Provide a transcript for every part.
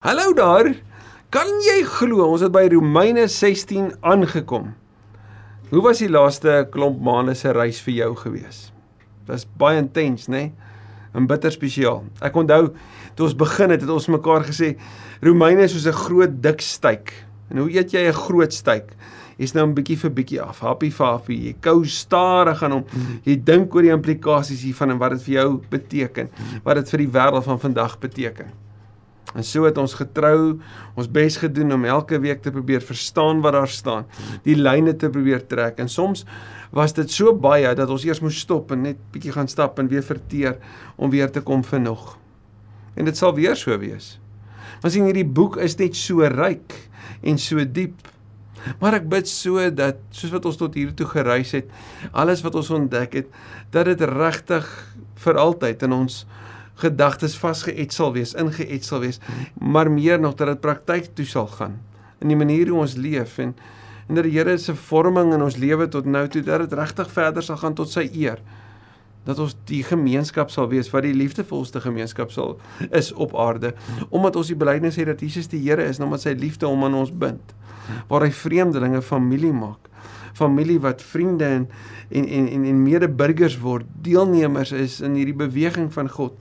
Hallo daar. Kan jy glo ons het by Romeine 16 aangekom? Hoe was die laaste klomp maande se reis vir jou gewees? Dit was baie intens, né? Nee? En bitter spesiaal. Ek onthou toe ons begin het, het ons mekaar gesê Romeine is soos 'n groot dik steak. En hoe eet jy 'n groot steak? Jy's nou 'n bietjie vir bietjie af, happy faffy. Jy kou stadig aan hom. Jy dink oor die implikasies hiervan en wat dit vir jou beteken, wat dit vir die wêreld van vandag beteken. En so het ons getrou ons bes gedoen om elke week te probeer verstaan wat daar staan, die lyne te probeer trek. En soms was dit so baie dat ons eers moes stop en net bietjie gaan stap en weer verteer om weer te kom vir nog. En dit sal weer so wees. Want sien hierdie boek is net so ryk en so diep. Maar ek bid so dat soos wat ons tot hier toe gereis het, alles wat ons ontdek het, dat dit regtig vir altyd in ons gedagtes vasgeet sal wees, ingeet sal wees, maar meer nog dat dit praktyk toe sal gaan in die manier hoe ons leef en en dat die Here se vorming in ons lewe tot nou toe dat dit regtig verder sal gaan tot sy eer. Dat ons die gemeenskap sal wees wat die liefdevolste gemeenskap sal is op aarde, omdat ons die belydenis het dat Jesus die Here is en omdat sy liefde hom aan ons bind. Waar hy vreemdelinge familie maak. Familie wat vriende en en en en medeburgers word, deelnemers is in hierdie beweging van God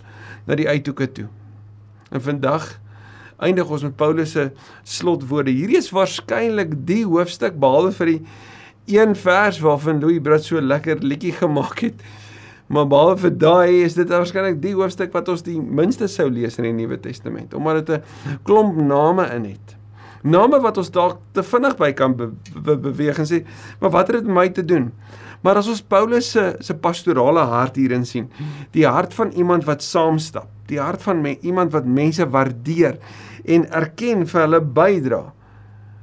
na die uithoeke toe. En vandag eindig ons met Paulus se slotwoorde. Hierdie is waarskynlik die hoofstuk behalwe vir die een vers waarvan Louis Brad so lekker liedjie gemaak het. Maar behalwe vir daai is dit waarskynlik die hoofstuk wat ons die minste sou lees in die Nuwe Testament omdat dit 'n klomp name in het. Name wat ons dalk te vinnig by kan be be beweeg en sê, maar wat het dit met my te doen? Maar as ons Paulus se se pastorale hart hierin sien, die hart van iemand wat saamstap, die hart van me, iemand wat mense waardeer en erken vir hulle bydra,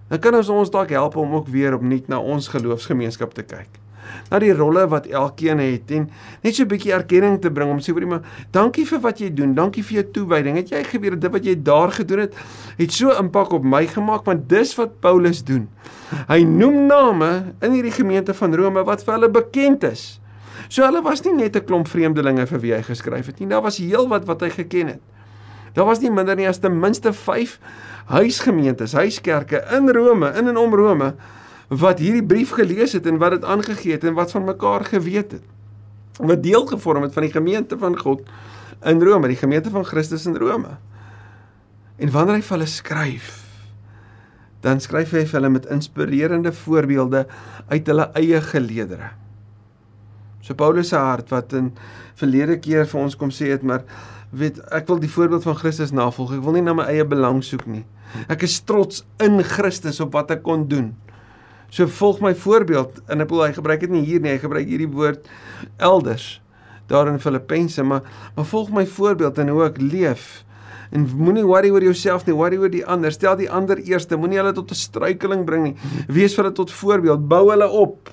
dan kan ons ons dalk help om ook weer opnuut na ons geloofsgemeenskap te kyk na die rolle wat elkeen het en net so 'n bietjie erkenning te bring om sê vir iemand dankie vir wat jy doen, dankie vir jou toewyding. Het jy geweet dit wat jy daar gedoen het, het so impak op my gemaak want dis wat Paulus doen. Hy noem name in hierdie gemeente van Rome wat vir hulle bekend is. So hulle was nie net 'n klomp vreemdelinge vir wie hy geskryf het nie. Daar was heelwat wat hy geken het. Daar was nie minder nie as ten minste 5 huisgemeentes, huiskerke in Rome, in en om Rome wat hierdie brief gelees het en wat dit aangegee het en wat van mekaar geweet het. Wat deel gevorm het van die gemeente van God in Rome, die gemeente van Christus in Rome. En wanneer hy vir hulle skryf, dan skryf hy vir hulle met inspirerende voorbeelde uit hulle eie geleedere. So Paulus se hart wat in verlede keer vir ons kom sê het, maar weet ek wil die voorbeeld van Christus navolg. Ek wil nie na my eie belang soek nie. Ek is trots in Christus op wat ek kon doen. So volg my voorbeeld en ek bedoel hy gebruik dit nie hier nie, hy gebruik hierdie woord elders daar in Filippense, maar maar volg my voorbeeld en hoe ek leef. En moenie worry oor jouself nie, worry oor die ander. Stel die ander eerste, moenie hulle tot 'n struikeling bring nie. Wees vir hulle tot voorbeeld, bou hulle op.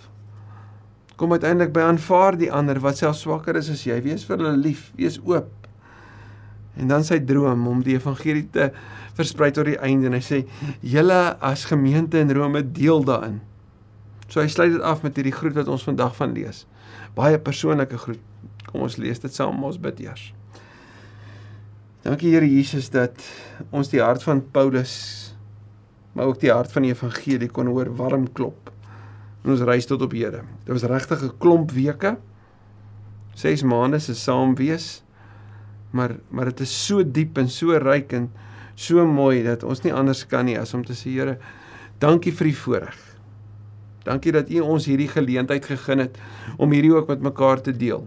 Kom uiteindelik by aanvaar die ander wat self swakker is as jy. Wees vir hulle lief, wees oop. En dan sy droom om die evangelie te versprei tot die einde en hy sê julle as gemeente in Rome deel daarin. So hy sluit dit af met hierdie groet wat ons vandag van lees. Baie persoonlike groet. Kom ons lees dit saam, ons bid eers. Dankie Here Jesus dat ons die hart van Paulus maar ook die hart van die evangelie kon hoor warm klop. En ons reis tot op Here. Dit was regtig 'n klomp weke. 6 maande se saam wees. Maar maar dit is so diep en so ryk en so mooi dat ons nie anders kan nie as om te sê Here, dankie vir die voorreg. Dankie dat U ons hierdie geleentheid gegee het om hierdie ook met mekaar te deel.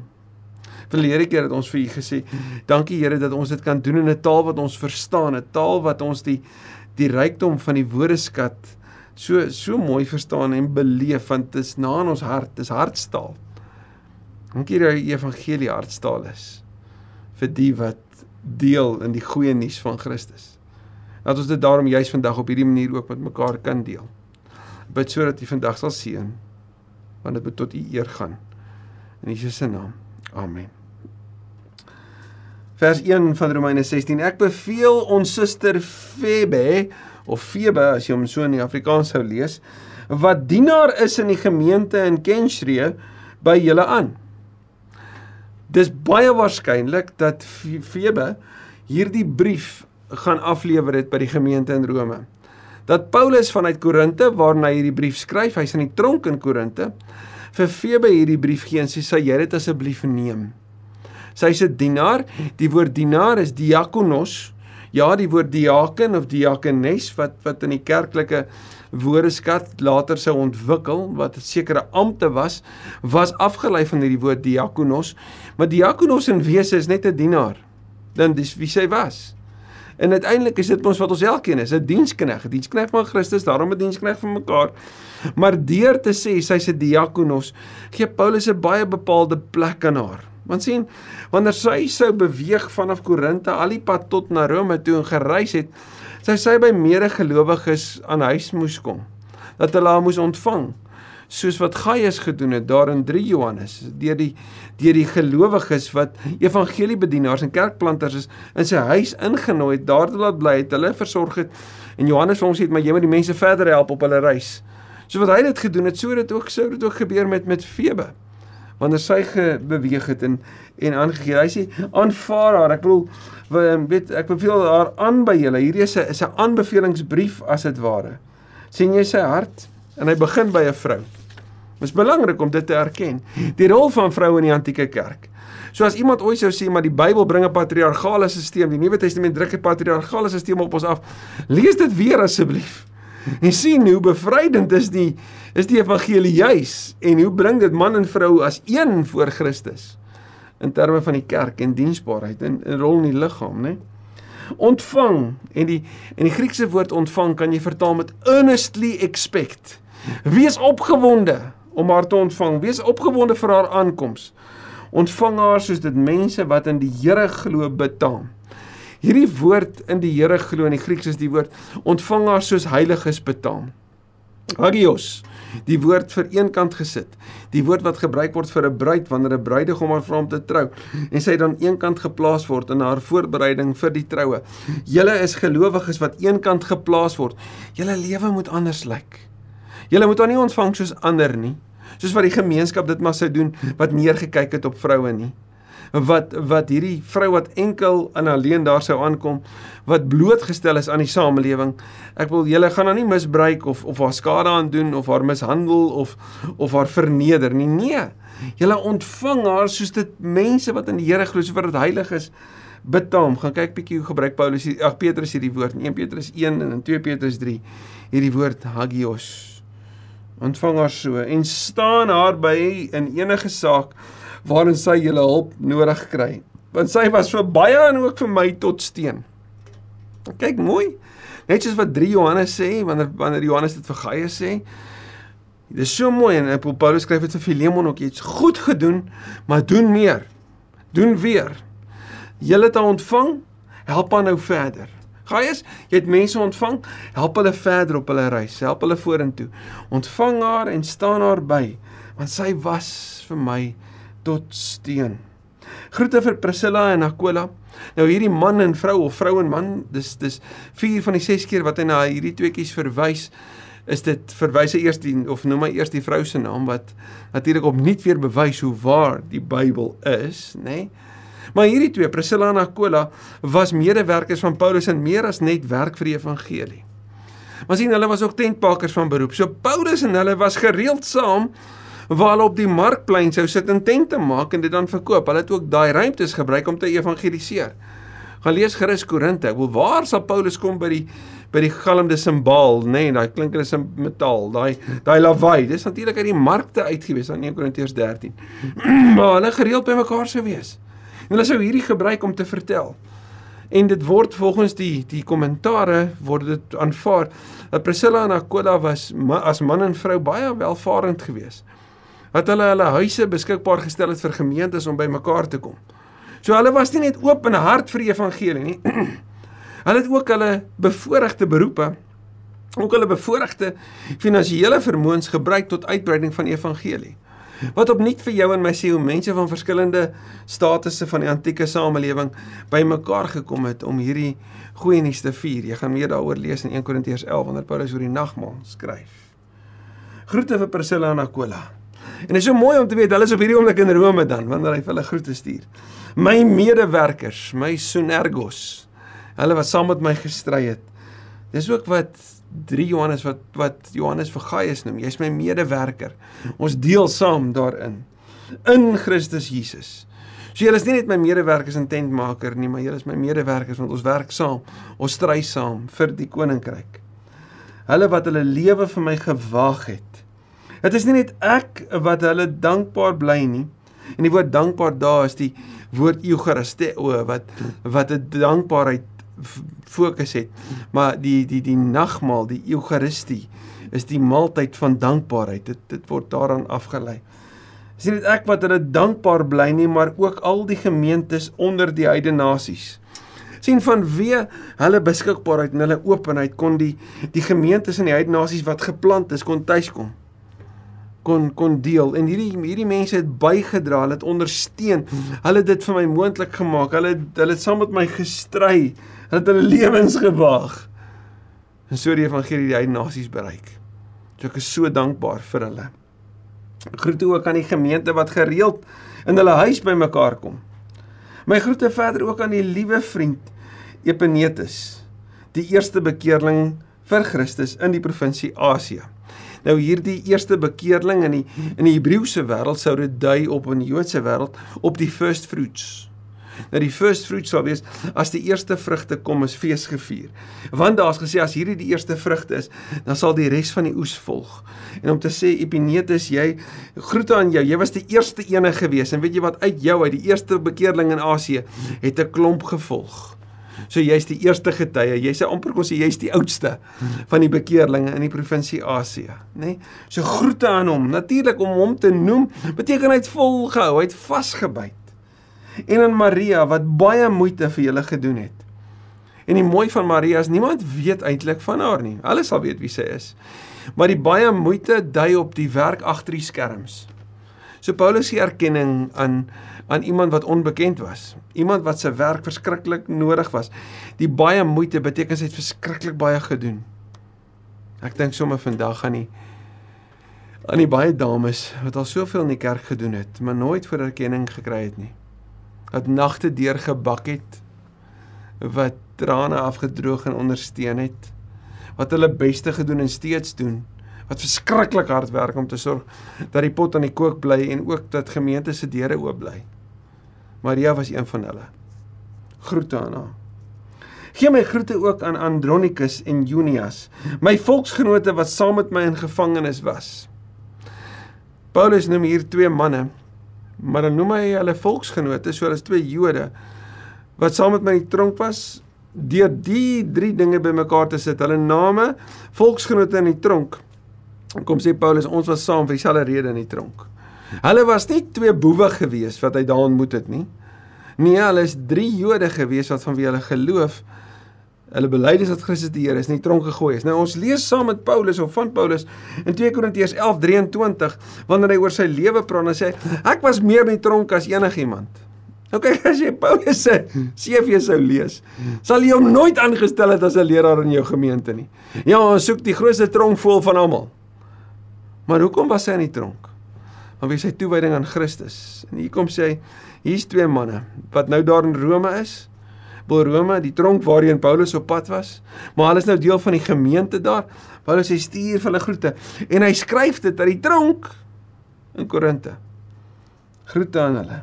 Verlede keer het ons vir U gesê, dankie Here dat ons dit kan doen in 'n taal wat ons verstaan, 'n taal wat ons die die rykdom van die woordeskat so so mooi verstaan en beleef want dit is na in ons hart, dis hartstaal. Dankie dat die evangelie hartstaal is vir die wat deel in die goeie nuus van Christus. Laat ons dit daarom juis vandag op hierdie manier ook met mekaar kan deel. Bid sodat U vandag sal seën want dit moet tot U eer gaan. In Jesus se naam. Amen. Vers 1 van Romeine 16. Ek beveel ons suster Febe of Febe as jy hom so in die Afrikaans sou lees, wat dienaar is in die gemeente in Kenschree by julle aan. Dis baie waarskynlik dat Febe hierdie brief gaan aflewer het by die gemeente in Rome. Dat Paulus vanuit Korinte waarna hy hierdie brief skryf, hy's in die tronk in Korinte, vir Febe hierdie brief gee en sê sy jy dit asseblief neem. Sy's 'n dienaar. Die woord dienaar is diakonos. Ja, die woord diaken of diakenes wat wat in die kerklike woordeskat later sou ontwikkel wat 'n sekere ampte was, was afgelei van hierdie woord diakonos. Maar diakonos in wese is net 'n dienaar. Dan dis wie sy was. En uiteindelik is dit ons wat ons elkeen is, 'n dienskneg, 'n dienskneg van Christus, daarom 'n dienskneg van mekaar. Maar deur te sê sy's 'n diakonos, gee Paulus 'n baie bepaalde plek aan haar. Want sien, wanneer sy sou beweeg vanaf Korinte al die pad tot na Rome toe en gereis het, sou sy by medegelowiges aan huis moes kom. Dat hulle haar moes ontvang soos wat Gaius gedoen het daar in 3 Johannes deur die deur die gelowiges wat evangeliebedienaars en kerkplanters is in sy huis ingenooi het daar te laat bly het hulle versorg het en Johannes vir ons sê maar jy moet die mense verder help op hulle reis. So wat hy dit gedoen het, so dit ook sou dit ook gebeur met met Febe. Wanneer sy beweeg het en en aangegee. Hy sê aanvaar haar. Ek bedoel weet ek beveel haar aan by julle. Hierdie is 'n is 'n aanbevelingsbrief as dit ware. sien jy sy hart? En hy begin by 'n vrou. Dit is belangrik om dit te erken. Die rol van vroue in die antieke kerk. So as iemand ooit sou sê maar die Bybel bring 'n patriargale stelsel, die Nuwe Testament druk 'n patriargale stelsel op ons af. Lees dit weer asseblief. En sien hoe bevrydend is die is die evangelie juis en hoe bring dit man en vrou as een voor Christus in terme van die kerk en diensbaarheid en 'n rol in die liggaam, né? Ontvang en die en die Griekse woord ontvang kan jy vertaal met earnestly expect. Wees opgewonde om haar te ontvang. Wees opgewonde vir haar aankoms. Ontvang haar soos dit mense wat in die Here glo betaam. Hierdie woord in die Here glo in die Grieks is die woord ontvang haar soos heiliges betaam. Hagios, die woord vir eenkant gesit. Die woord wat gebruik word vir 'n bruid wanneer 'n bruidegom haar vra om te trou en sy dan eenkant geplaas word in haar voorbereiding vir die troue. Julle is gelowiges wat eenkant geplaas word. Julle lewe moet anders lyk. Julle moet haar nie ontvang soos ander nie, soos wat die gemeenskap dit maar sou doen wat neergekyk het op vroue nie. Wat wat hierdie vrou wat enkel en alleen daar sou aankom, wat blootgestel is aan die samelewing. Ek wil julle gaan haar nie misbruik of of haar skade aan doen of haar mishandel of of haar verneder nie. Nee. Julle ontvang haar soos dit mense wat in die Here glo, soos wat dit heilig is betaam. Gaan kyk bietjie hoe gebruik Paulus ag Petrus hierdie woord in 1 Petrus 1 en in 2 Petrus 3 hierdie woord hagios ontvang haar so en staan haar by in enige saak waarin sy julle hulp nodig kry. Want sy was vir baie en ook vir my tot steun. Kyk mooi. Net soos wat 3 Johannes sê, wanneer wanneer Johannes dit vir Gaius sê. Dit is so mooi en Paulus skryf dit vir Filemon ook iets goed gedoen, maar doen meer. Doen weer. Julle het haar ontvang, help haar nou verder. Gaius, jy het mense ontvang, help hulle verder op hulle reis, help hulle vorentoe. Ontvang haar en staan haar by, want sy was vir my tot steun. Groete vir Priscilla en Aquila. Nou hierdie man en vrou of vrou en man, dis dis 4 van die 6 keer wat hy na hierdie tweeetjies verwys, is dit verwyse eers die of noem my eers die vrou se naam wat natuurlik opnuut weer bewys hoe waar die Bybel is, nê? Nee? Maar hierdie twee, Priscilla en Aquila, was medewerkers van Paulus en meer as net werk vir die evangelie. Maar sien, hulle was ook tentpakers van beroep. So Paulus en hulle was gereeld saam waar hulle op die markplein sou sit en tente maak en dit dan verkoop. Hulle het ook daai ruimtes gebruik om te evangeliseer. Gaan lees gerus Korinte. Ek wil waar sal Paulus kom by die by die galmde simbaal, nê, nee, daai klinkende sim metaal, daai daai lawaai. Dis natuurlik uit die markte uitgewees aan 1 Korintiërs 13. maar hulle gereeld by mekaar sou wees. En hulle sou hierdie gebruik om te vertel. En dit word volgens die die kommentare word dit aanvaar dat Priscilla en Aquila was as man en vrou baie welvarend geweest. Dat hulle hulle huise beskikbaar gestel het vir gemeentes om by mekaar te kom. So hulle was nie net oop en hart vir die evangelie nie. hulle het ook hulle bevoordeelde beroepe ook hulle bevoordeelde finansiële vermoëns gebruik tot uitbreiding van die evangelie. Wat opnuut vir jou en my sê hoe mense van verskillende statusse van die antieke samelewing bymekaar gekom het om hierdie goeie nuus te vier. Jy gaan meer daaroor lees in 1 Korintiërs 11 wanneer Paulus oor die nagmaal skryf. Groete vir Priscilla en Aquila. En dit is so mooi om te weet hulle is op hierdie oomblik in Rome dan wanneer hy vir hulle groete stuur. My medewerkers, my synergos Hulle wat saam met my gestry het. Dis ook wat 3 Johannes wat wat Johannes vir Gaius noem. Jy's my medewerker. Ons deel saam daarin in Christus Jesus. So julle is nie net my medewerkers en tentmaker nie, maar julle is my medewerkers want ons werk saam. Ons stry saam vir die koninkryk. Hulle wat hulle lewe vir my gewaag het. Dit is nie net ek wat hulle dankbaar bly nie. En die woord dankbaar daar is die woord eucharisteo wat wat 'n dankbaarheid fokus het. Maar die die die nagmaal, die eucharistie is die maaltyd van dankbaarheid. Dit dit word daaraan afgelei. Dis nie net ek wat hulle dankbaar bly nie, maar ook al die gemeentes onder die heidene nasies. sien van wie hulle beskikbaarheid en hulle openheid kon die die gemeentes in die heidene nasies wat geplant is kon tuiskom kon kon deel en hierdie hierdie mense het bygedra, hulle het ondersteun. Hulle het dit vir my moontlik gemaak. Hulle hulle het saam met my gestry. Hulle het hulle lewens gewaag. En so die evangelie die heidene nasies bereik. So ek is so dankbaar vir hulle. Groete ook aan die gemeente wat gereeld in hulle huis bymekaar kom. My groete verder ook aan die liewe vriend Epenetus, die eerste bekeerling vir Christus in die provinsie Asië. Nou hierdie eerste bekeerling in die in die Hebreëse wêreld sou dit dui op in die Joodse wêreld op die first fruits. Nou die first fruits sal wees as die eerste vrugte kom is fees gevier. Want daar's gesê as hierdie die eerste vrugte is, dan sal die res van die oes volg. En om te sê Epinetus, jy groete aan jou. Jy was die eerste ene gewees en weet jy wat uit jou uit die eerste bekeerling in Asië het 'n klomp gevolg. So jy's die eerste getuie. Jy sê amper kon sê jy's die oudste van die bekeerlinge in die provinsie Asië, nê? Nee? So groete aan hom. Natuurlik om hom te noem beteken hy het volgehou, hy het vasgebyt en aan Maria wat baie moeite vir julle gedoen het. En die mooi van Maria is niemand weet eintlik van haar nie. Hulle sal weet wie sy is. Maar die baie moeite dui op die werk agter die skerms. So Paulus se erkenning aan aan iemand wat onbekend was, iemand wat se werk verskriklik nodig was. Die baie moeite beteken sy het verskriklik baie gedoen. Ek dink sommer vandag aan die aan die baie dames wat al soveel in die kerk gedoen het, maar nooit vir erkenning gekry het nie wat nagte deur gebak het wat trane afgedroog en ondersteun het wat hulle beste gedoen en steeds doen wat verskriklik hard werk om te sorg dat die pot aan die kook bly en ook dat gemeente se deure oop bly Maria was een van hulle groete aan haar Gee my groete ook aan Andronicus en Junias, my volksgenote wat saam met my in gevangenis was. Paulus noem hier twee manne Maar dan noem hy hulle volksgenote, so hulle is twee Jode wat saam met my in die tronk was. Deur die drie dinge bymekaar te sit, hulle name, volksgenote in die tronk. Kom sê Paulus, ons was saam vir dieselfde rede in die tronk. Hulle was nie twee boewe gewees wat hy daar ontmoet het nie. Nee, hulle is drie Jode gewees wat van wie hulle geloof hulle bely dis dat Christus die Here is, nie tronk gegooi is. Nou ons lees saam met Paulus of van Paulus in 2 Korintiërs 11:23 wanneer hy oor sy lewe praat en sê ek was meer in die tronk as enigiemand. Nou kyk as jy Paulus se CV sou lees, sal jy hom nooit aangestel het as 'n leraar in jou gemeente nie. Ja, ons soek die grootste tronk vol van almal. Maar hoekom was hy in die tronk? Wie sy toewyding aan Christus. En hier kom sê hy, hier's twee manne wat nou daar in Rome is bo Rome, die tronk waarheen Paulus op pad was. Maar hulle is nou deel van die gemeente daar. Paulus hy stuur vir hulle groete en hy skryf dit uit die tronk in Korinte. Groete aan hulle.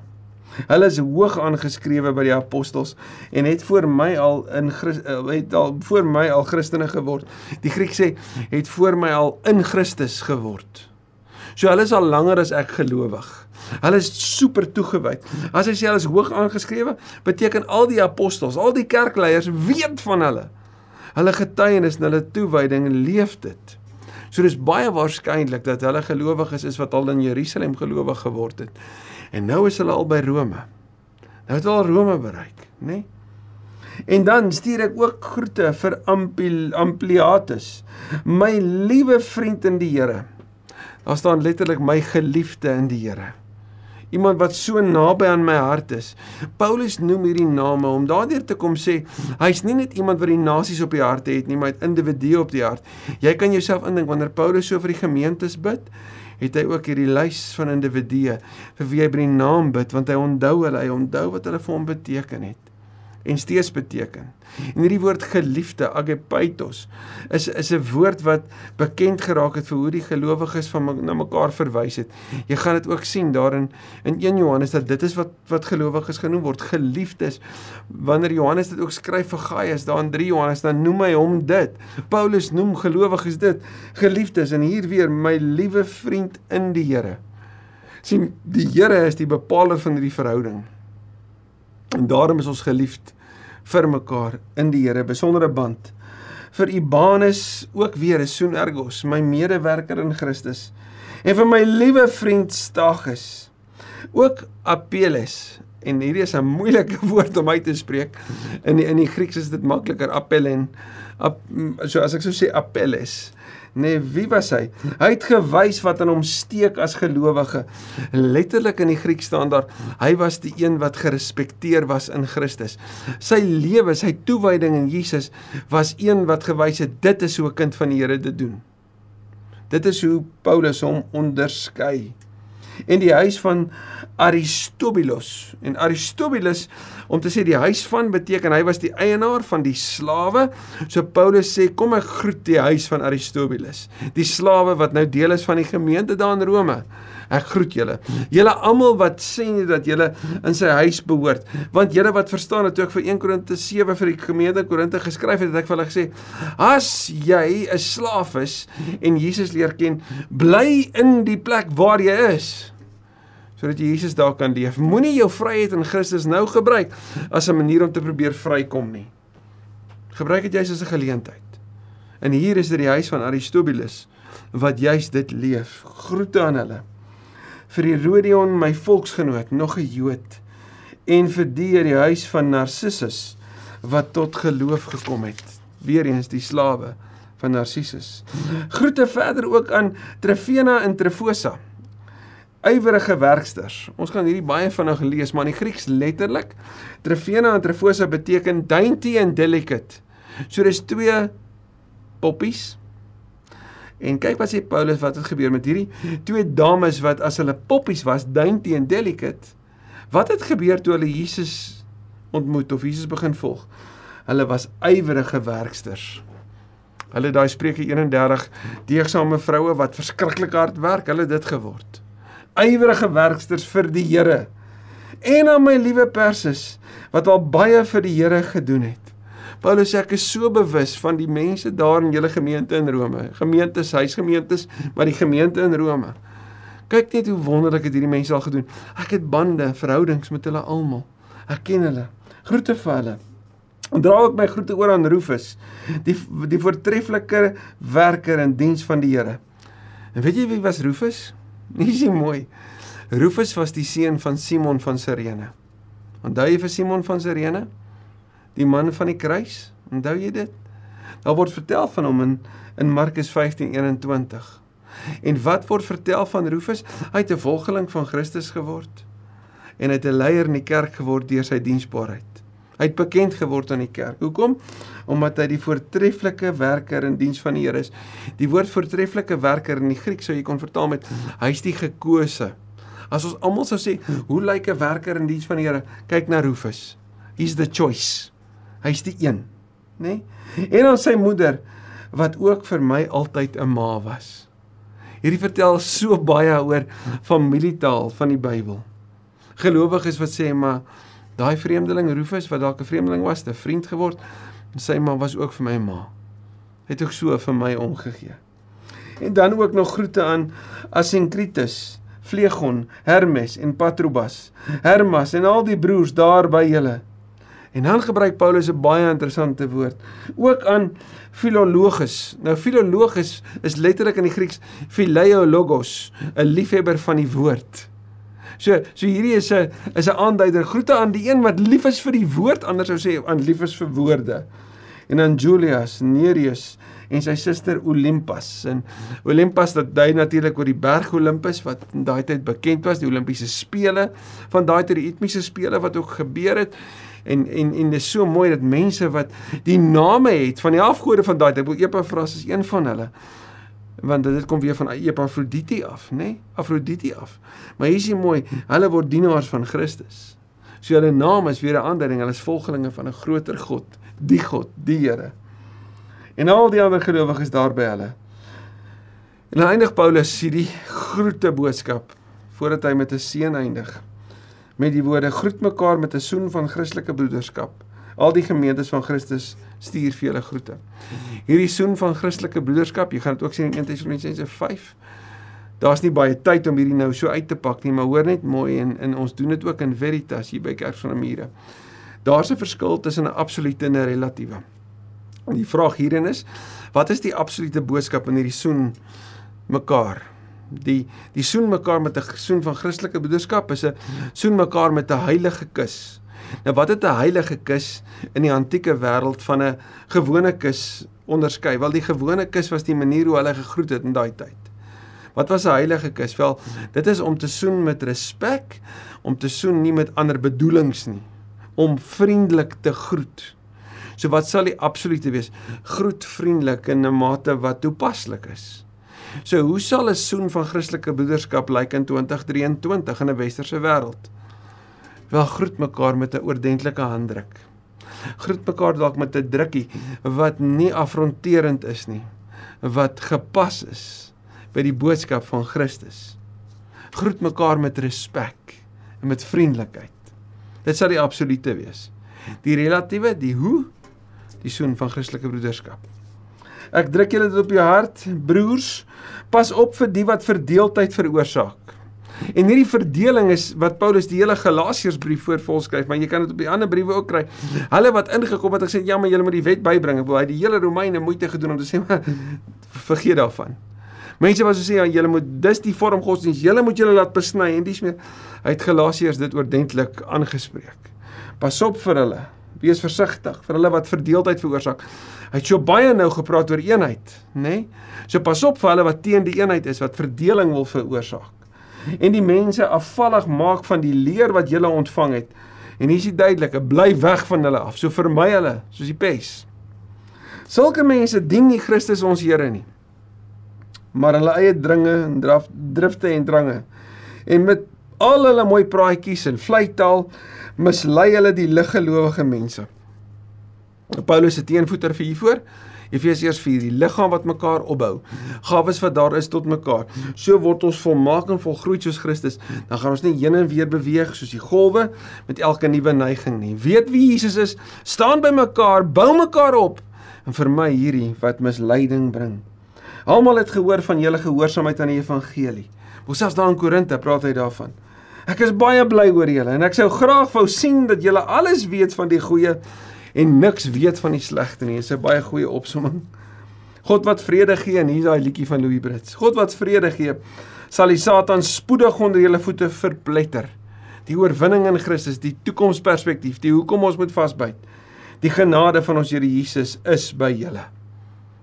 Hulle is hoog aangeskrewe by die apostels en het voor my al in eh, het al voor my al Christene geword. Die Griek sê het voor my al in Christus geword. So hulle is al langer as ek gelowig. Hulle is super toegewyd. As hy sê hulle is hoog aangeskrewe, beteken al die apostels, al die kerkleiers weet van hulle. Hulle getuienis en hulle toewyding leef dit. So dis baie waarskynlik dat hulle gelowiges is wat al in Jerusalem gelowig geword het. En nou is hulle al by Rome. Nou het hulle al Rome bereik, nê? Nee? En dan stuur ek ook groete vir Ampliatus, my liewe vriend in die Here. Daar staan letterlik my geliefde in die Here iemand wat so naby aan my hart is. Paulus noem hierdie name om daardeur te kom sê hy's nie net iemand wat die nasies op die hart het nie, maar 'n individu op die hart. Jy kan jouself indink wanneer Paulus so vir die gemeentes bid, het hy ook hierdie lys van individue vir wie hy by die naam bid want hy onthou hulle, hy onthou wat hulle vir hom beteken het. En steeds beteken. En hierdie woord geliefde, agapeitos, is is 'n woord wat bekend geraak het vir hoe die gelowiges van na mekaar verwys het. Jy gaan dit ook sien daarin in 1 Johannes dat dit is wat wat gelowiges genoem word, geliefdes. Wanneer Johannes dit ook skryf vir Gaius, daar in 3 Johannes, dan noem hy hom dit. Paulus noem gelowiges dit, geliefdes en hier weer my liewe vriend in die Here. sien, die Here is die bepaler van hierdie verhouding. En daarom is ons geliefd vir mekaar in die Here, besondere band. Vir Ibanus ook weer 'n soen ergos, my medewerker in Christus. En vir my liewe vriend Stagus. Ook Apelles. En hierdie is 'n moeilike woord om uit te spreek. In die, in die Grieks is dit makliker Apellen. Ap, so as ek sou sê Apelles. Nee, wie was hy? Hy het gewys wat aan hom steek as gelowige. Letterlik in die Griek staan daar, hy was die een wat gerespekteer was in Christus. Sy lewe, sy toewyding in Jesus was een wat gewys het dit is hoe 'n kind van die Here dit doen. Dit is hoe Paulus hom onderskei en die huis van Aristobulus. En Aristobulus om te sê die huis van beteken hy was die eienaar van die slawe. So Paulus sê kom ek groet die huis van Aristobulus. Die slawe wat nou deel is van die gemeente daar in Rome. Ek groet julle. Julle almal wat sê dat julle in sy huis behoort. Want julle wat verstaan het ook vir 1 Korinte 7 vir die gemeente Korinte geskryf het, het ek vir hulle gesê: "As jy 'n slaaf is en Jesus leer ken, bly in die plek waar jy is." sodat jy Jesus daar kan leef. Moenie jou vryheid in Christus nou gebruik as 'n manier om te probeer vrykom nie. Gebruik dit juis as 'n geleentheid. En hier is dit die huis van Aristobulus wat juis dit leef. Groete aan hulle vir Herodion my volksgenoot nog 'n Jood en vir die uit die huis van Narcissus wat tot geloof gekom het. Weereens die slawe van Narcissus. Groete verder ook aan Trefena en Trefosa ywerige werksters. Ons gaan hierdie baie vinnig lees maar in die Grieks letterlik Trefena en Trefosa beteken dainty and delicate. So dis twee poppies En kyk wat sê Paulus wat het gebeur met hierdie twee dames wat as hulle poppies was, dainty en delicate. Wat het gebeur toe hulle Jesus ontmoet of Jesus begin volg? Hulle was ywerige werksters. Hulle daai Spreuke 31 deegsame vroue wat verskriklik hard werk, hulle dit geword. Ywerige werksters vir die Here. En aan my liewe Persis wat al baie vir die Here gedoen het. Paulus sê ek is so bewus van die mense daar in julle gemeente in Rome, gemeentes, huisgemeentes, maar die gemeente in Rome. Kyk net hoe wonderlik het hierdie mense al gedoen. Ek het bande, verhoudings met hulle almal. Ek ken hulle. Groete vir hulle. Dra ook my groete oor aan Rufus, die die voortreffelike werker in diens van die Here. En weet jy wie was Rufus? Nie is mooi. Rufus was die seun van Simon van Sirene. Onthou jy vir Simon van Sirene? Die man van die kruis. Onthou jy dit? Daar word vertel van hom in in Markus 15:21. En wat word vertel van Rufus? Hy het 'n volgeling van Christus geword en hy het 'n leier in die kerk geword deur sy diensbaarheid. Hy het bekend geword aan die kerk. Hoekom? Omdat hy die voortreffelike werker in diens van die Here is. Die woord voortreffelike werker in die Grieks sou jy kon vertaal met hy's die gekose. As ons almal sou sê, hoe lyk 'n werker in diens van die Here? Kyk na Rufus. He's the choice. Hy's die een, nê? Nee? En dan sy moeder wat ook vir my altyd 'n ma was. Hierdie vertel so baie oor familietaal van die Bybel. Gelowiges wat sê maar daai vreemdeling Rufus wat dalk 'n vreemdeling was, 'n vriend geword, sy ma was ook vir my ma. Het ook so vir my omgegee. En dan ook nog groete aan Asinkritus, Flegon, Hermes en Patrobas, Hermas en al die broers daar by julle. En dan gebruik Paulus 'n baie interessante woord, ook aan filologus. Nou filologus is letterlik in die Grieks philologos, 'n liefhebber van die woord. So, so hierdie is 'n is 'n aanduider. Groete aan die een wat lief is vir die woord, anders sou sê aan lief is vir woorde. En aan Julius, Nereus en sy suster Olympus. En Olympus dat dui natuurlik oor die berg Olympus wat in daai tyd bekend was, die Olimpiese spele van daai tyd die etmiese spele wat ook gebeur het en en en dit is so mooi dat mense wat die name het van die afgode van daai tyd, Epafras is een van hulle. Want dit kom weer van Epafrodite af, nê? Nee? Afrodite af. Maar hier is jy mooi, hulle word dienaars van Christus. So hulle naam is weer 'n aandering, hulle is volgelinge van 'n groter God, die God, die Here. En al die ander gelowiges daar by hulle. En eindig Paulus hierdie groete boodskap voordat hy met 'n seën eindig met die woorde groet mekaar met 'n soen van Christelike broederskap. Al die gemeentes van Christus stuur vir julle groete. Hierdie soen van Christelike broederskap, jy gaan dit ook sien in 1 Tessalonisense 5. Daar's nie baie tyd om hierdie nou so uit te pak nie, maar hoor net mooi en en ons doen dit ook in Veritas hier by Kerk van die Mure. Daar's 'n verskil tussen 'n absolute en 'n relatiewe. En die vraag hierin is, wat is die absolute boodskap in hierdie soen mekaar? Die die soen mekaar met 'n soen van Christelike broederskap is 'n soen mekaar met 'n heilige kus. Nou wat het 'n heilige kus in die antieke wêreld van 'n gewone kus onderskei? Wel die gewone kus was die manier hoe hulle gegroet het in daai tyd. Wat was 'n heilige kus? Wel, dit is om te soen met respek, om te soen nie met ander bedoelings nie, om vriendelik te groet. So wat sal die absolute wees? Groet vriendelik in 'n mate wat toepaslik is. So hoe sal 'n soen van Christelike broederskap lyk in 2023 in 'n westerse wêreld? Wel groet mekaar met 'n oordentlike handdruk. Groet mekaar dalk met 'n drukkie wat nie afronterend is nie, wat gepas is by die boodskap van Christus. Groet mekaar met respek en met vriendelikheid. Dit sal die absolute wees. Die relatiewe, die hoe, die soen van Christelike broederskap. Ek druk julle dit op jou hart, broers, pas op vir die wat verdeeldheid veroorsaak. En hierdie verdeling is wat Paulus die hele Galasiërsbrief voorvolskryf, maar jy kan dit op die ander briewe ook kry. Hulle wat ingekom het, het gesê ja, maar julle moet die wet bybring. Hy het die hele Romeine moeite gedoen om te sê maar vergeet daarvan. Mense wat so sê ja, julle moet dis die vorm godsdiens, julle moet julle laat besny en dis meer. Hy het Galasiërs dit oordentlik aangespreek. Pas op vir hulle. Wees versigtig vir hulle wat verdeeldheid veroorsaak. Hy het so baie nou gepraat oor eenheid, nê? Nee? So pas op vir hulle wat teen die eenheid is, wat verdeling wil veroorsaak en die mense afvallig maak van die leer wat jy ontvang het. En hier is die duidelike, bly weg van hulle af. So vermy hulle soos die pes. Sulke mense dien nie Christus ons Here nie. Maar hulle eie dringe en draf drifte en drange. En met al hulle mooi praatjies en vleitaal mislei hulle die liggelowige mense. Paulus se teenvoeter vir hiervoor Efesiërs 4 die liggaam wat mekaar opbou. Gawes wat daar is tot mekaar. So word ons volmaak en volgroei soos Christus. Dan gaan ons nie heen en weer beweeg soos die golwe met elke nuwe neiging nie. Weet wie Jesus is, staan by mekaar, bou mekaar op en vermy hierdie wat misleiding bring. Almal het gehoor van julle gehoorsaamheid aan die evangelie. Ons selfs daar in Korinte praat hy daarvan. Ek is baie bly oor julle en ek sou graag wou sien dat julle alles weet van die goeie en niks weet van die slegte nie. Dis 'n baie goeie opsomming. God wat vrede gee en hier's daai liedjie van Louis Brits. God wat vrede gee, sal die Satan spoedig onder julle voete verpletter. Die oorwinning in Christus, die toekomsperspektief, die hoekom ons moet vasbyt. Die genade van ons Here Jesus is by julle.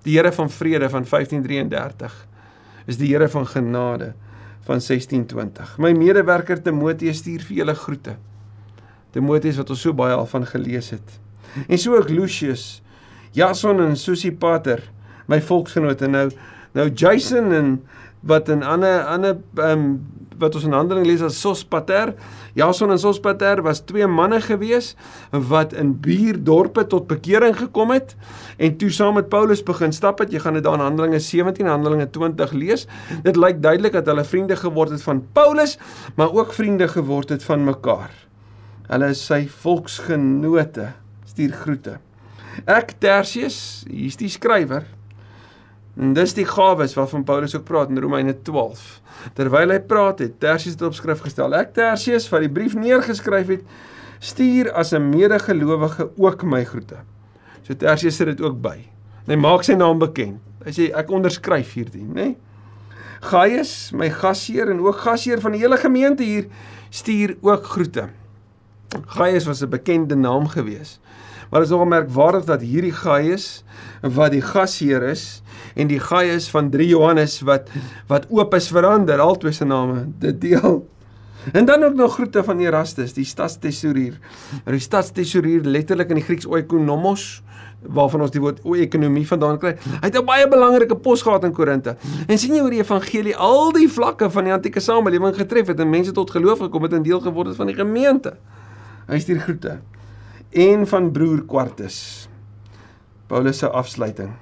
Die Here van vrede van 1533 is die Here van genade van 1620. My medewerker Timoteus stuur vir julle groete. Timoteus wat ons so baie al van gelees het. En so ook Lucius, Jason en Sosipater, my volksgenote nou nou Jason en wat in ander ander ehm um, wat ons in Handelinge lees as Sospater, Jason en Sospater was twee manne gewees wat in buurdorpe tot bekering gekom het en toe saam met Paulus begin stap het. Jy gaan dit daar in Handelinge 17 en Handelinge 20 lees. Dit lyk duidelik dat hulle vriende geword het van Paulus, maar ook vriende geword het van mekaar. Hulle is sy volksgenote stuur groete. Ek Tertius, hier's die skrywer. En dis die gawes waarvan Paulus ook praat in Romeine 12. Terwyl hy praat het, Tertius het op skrif gestel. Ek Tertius wat die brief neergeskryf het, stuur as 'n medegelowige ook my groete. So Tertius sit dit ook by. Hy maak sy naam bekend. Hy sê ek onderskryf hierdie, nê? Nee? Gaius, my gasheer en ook gasheer van die hele gemeente hier, stuur ook groete. Gaius was 'n bekende naam gewees. Maar dit is nogal merkwaardig dat hierdie Gaius wat die gasheer is en die Gaius van 3 Johannes wat wat oop is verander albei se name dit deel. En dan ook nog groete van Erastus, die stadstesourier. Nou die stadstesourier letterlik in die Grieks oikonomos waarvan ons die woord ekonomie vandaan kry. Hy het 'n baie belangrike pos gehad in Korinte. En sien jy hoe die evangelie al die vlakke van die antieke samelewing getref het en mense tot geloof gekom het en deel geword het van die gemeente. Hy stuur groete en van broer Quartus. Paulus se afsluiting.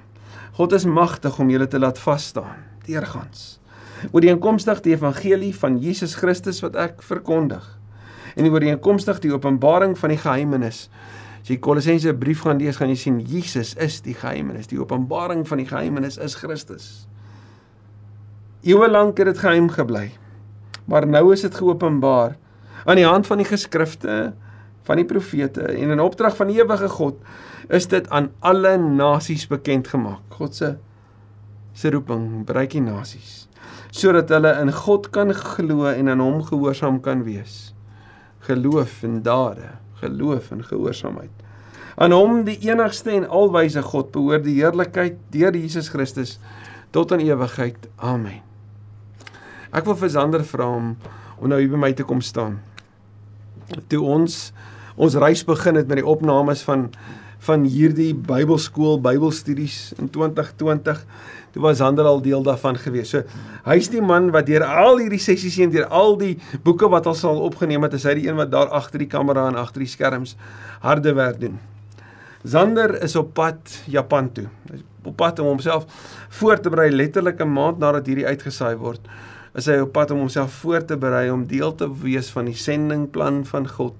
God is magtig om julle te laat vas staan deurgangs. Oor die inkomstig die evangelie van Jesus Christus wat ek verkondig. En oor die inkomstig die openbaring van die geheimenis. As jy Kolossense brief gaan lees, gaan jy sien Jesus is die geheimenis. Die openbaring van die geheimenis is Christus. Eeue lank het dit geheim gebly. Maar nou is dit geopenbaar aan die hand van die geskrifte van die profete en in opdrag van die ewige God is dit aan alle nasies bekend gemaak. God se se roeping bereik die nasies sodat hulle in God kan glo en aan hom gehoorsaam kan wees. Geloof en dade, geloof en gehoorsaamheid. Aan hom die enigste en alwyse God behoort die heerlikheid deur Jesus Christus tot in ewigheid. Amen. Ek wil vir Sander vra om om nou hier by my te kom staan. Toe ons ons reis begin het met die opnames van van hierdie Bybelskool Bybelstudies in 2020 toe was Sander al deel daarvan gewees. So hy's die man wat deur al hierdie sessies heen deur al die boeke wat ons al opgeneem het, is hy die een wat daar agter die kamera en agter die skerms harde werk doen. Sander is op pad Japan toe. Hy's op pad om homself voor te berei letterlik 'n maand nadat hierdie uitgesaai word is hy op pad om homself voor te berei om deel te wees van die sendingplan van God.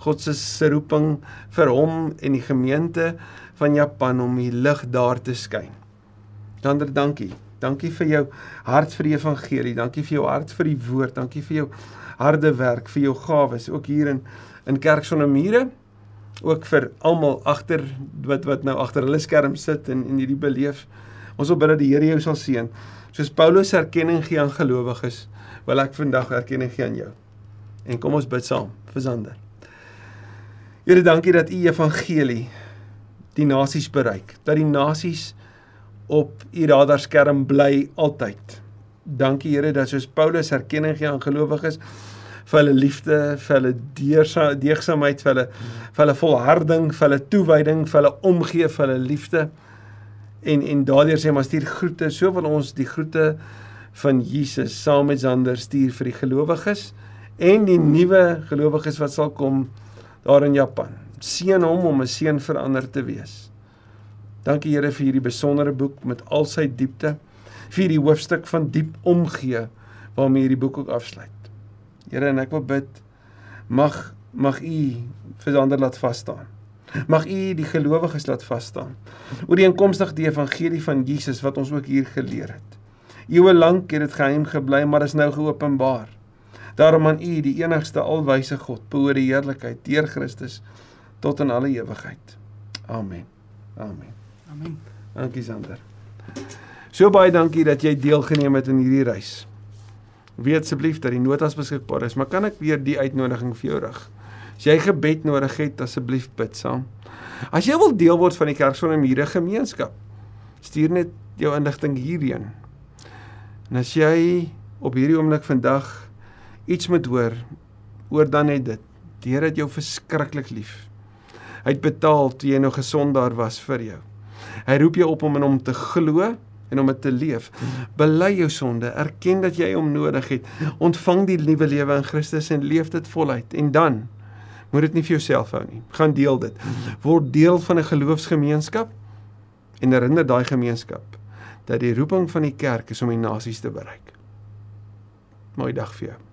God se roeping vir hom en die gemeente van Japan om die lig daar te skyn. Dander, dankie. Dankie vir jou hart vir die evangelie. Dankie vir jou hart vir die woord. Dankie vir jou harde werk, vir jou gawes ook hier in in Kerk sonder mure. Ook vir almal agter wat wat nou agter hulle skerm sit en en hierdie beleef. Ons wil bid dat die Here jou sal seën. Soos Paulus erkenning gee aan gelowiges, wil ek vandag erkenning gee aan jou. En kom ons bid saam vir Sander. Here, dankie dat u evangelie die nasies bereik. Dat die nasies op u radarskerm bly altyd. Dankie Here dat soos Paulus erkenning gee aan gelowiges vir hulle liefde, vir hulle deegsaamheid, vir hulle vir hulle volharding, vir hulle toewyding, vir hulle omgee, vir hulle liefde en en daardeur sê maar stuur groete so wil ons die groete van Jesus saam met Sander stuur vir die gelowiges en die nuwe gelowiges wat sal kom daar in Japan. Seën hom om 'n seën vir ander te wees. Dankie Here vir hierdie besondere boek met al sy diepte, vir hierdie hoofstuk van diep omgee waarmee hierdie boek ook afsluit. Here en ek wil bid mag mag U vir Sander laat vas staan. Mag U die gelowiges laat vas staan. Oor die inkomstig die evangelie van Jesus wat ons ook hier geleer het. Eeue lank het dit geheim gebly, maar is nou geopenbaar. Daarom aan U die enigste alwyse God, behoort die heerlikheid deur Christus tot in alle ewigheid. Amen. Amen. Amen. Dankie Sander. So baie dankie dat jy deelgeneem het in hierdie reis. Weet asseblief dat die notas beskikbaar is, maar kan ek weer die uitnodiging vir jou rig? As jy gebed nodig het, asseblief bid saam. As jy wil deel word van die Kerk sonder mure gemeenskap, stuur net jou inligting hierheen. En as jy op hierdie oomblik vandag iets moet hoor, hoor dan net dit. Die Here het jou verskriklik lief. Hy het betaal toe jy nog gesond daar was vir jou. Hy roep jou op om in hom te glo en om dit te leef. Bely jou sonde, erken dat jy hom nodig het. Ontvang die nuwe lewe in Christus en leef dit voluit. En dan Moet dit nie vir jouself hou nie. Gaan deel dit. Word deel van 'n geloofsgemeenskap en herinner daai gemeenskap dat die roeping van die kerk is om die nasies te bereik. Mooi dag vir jou.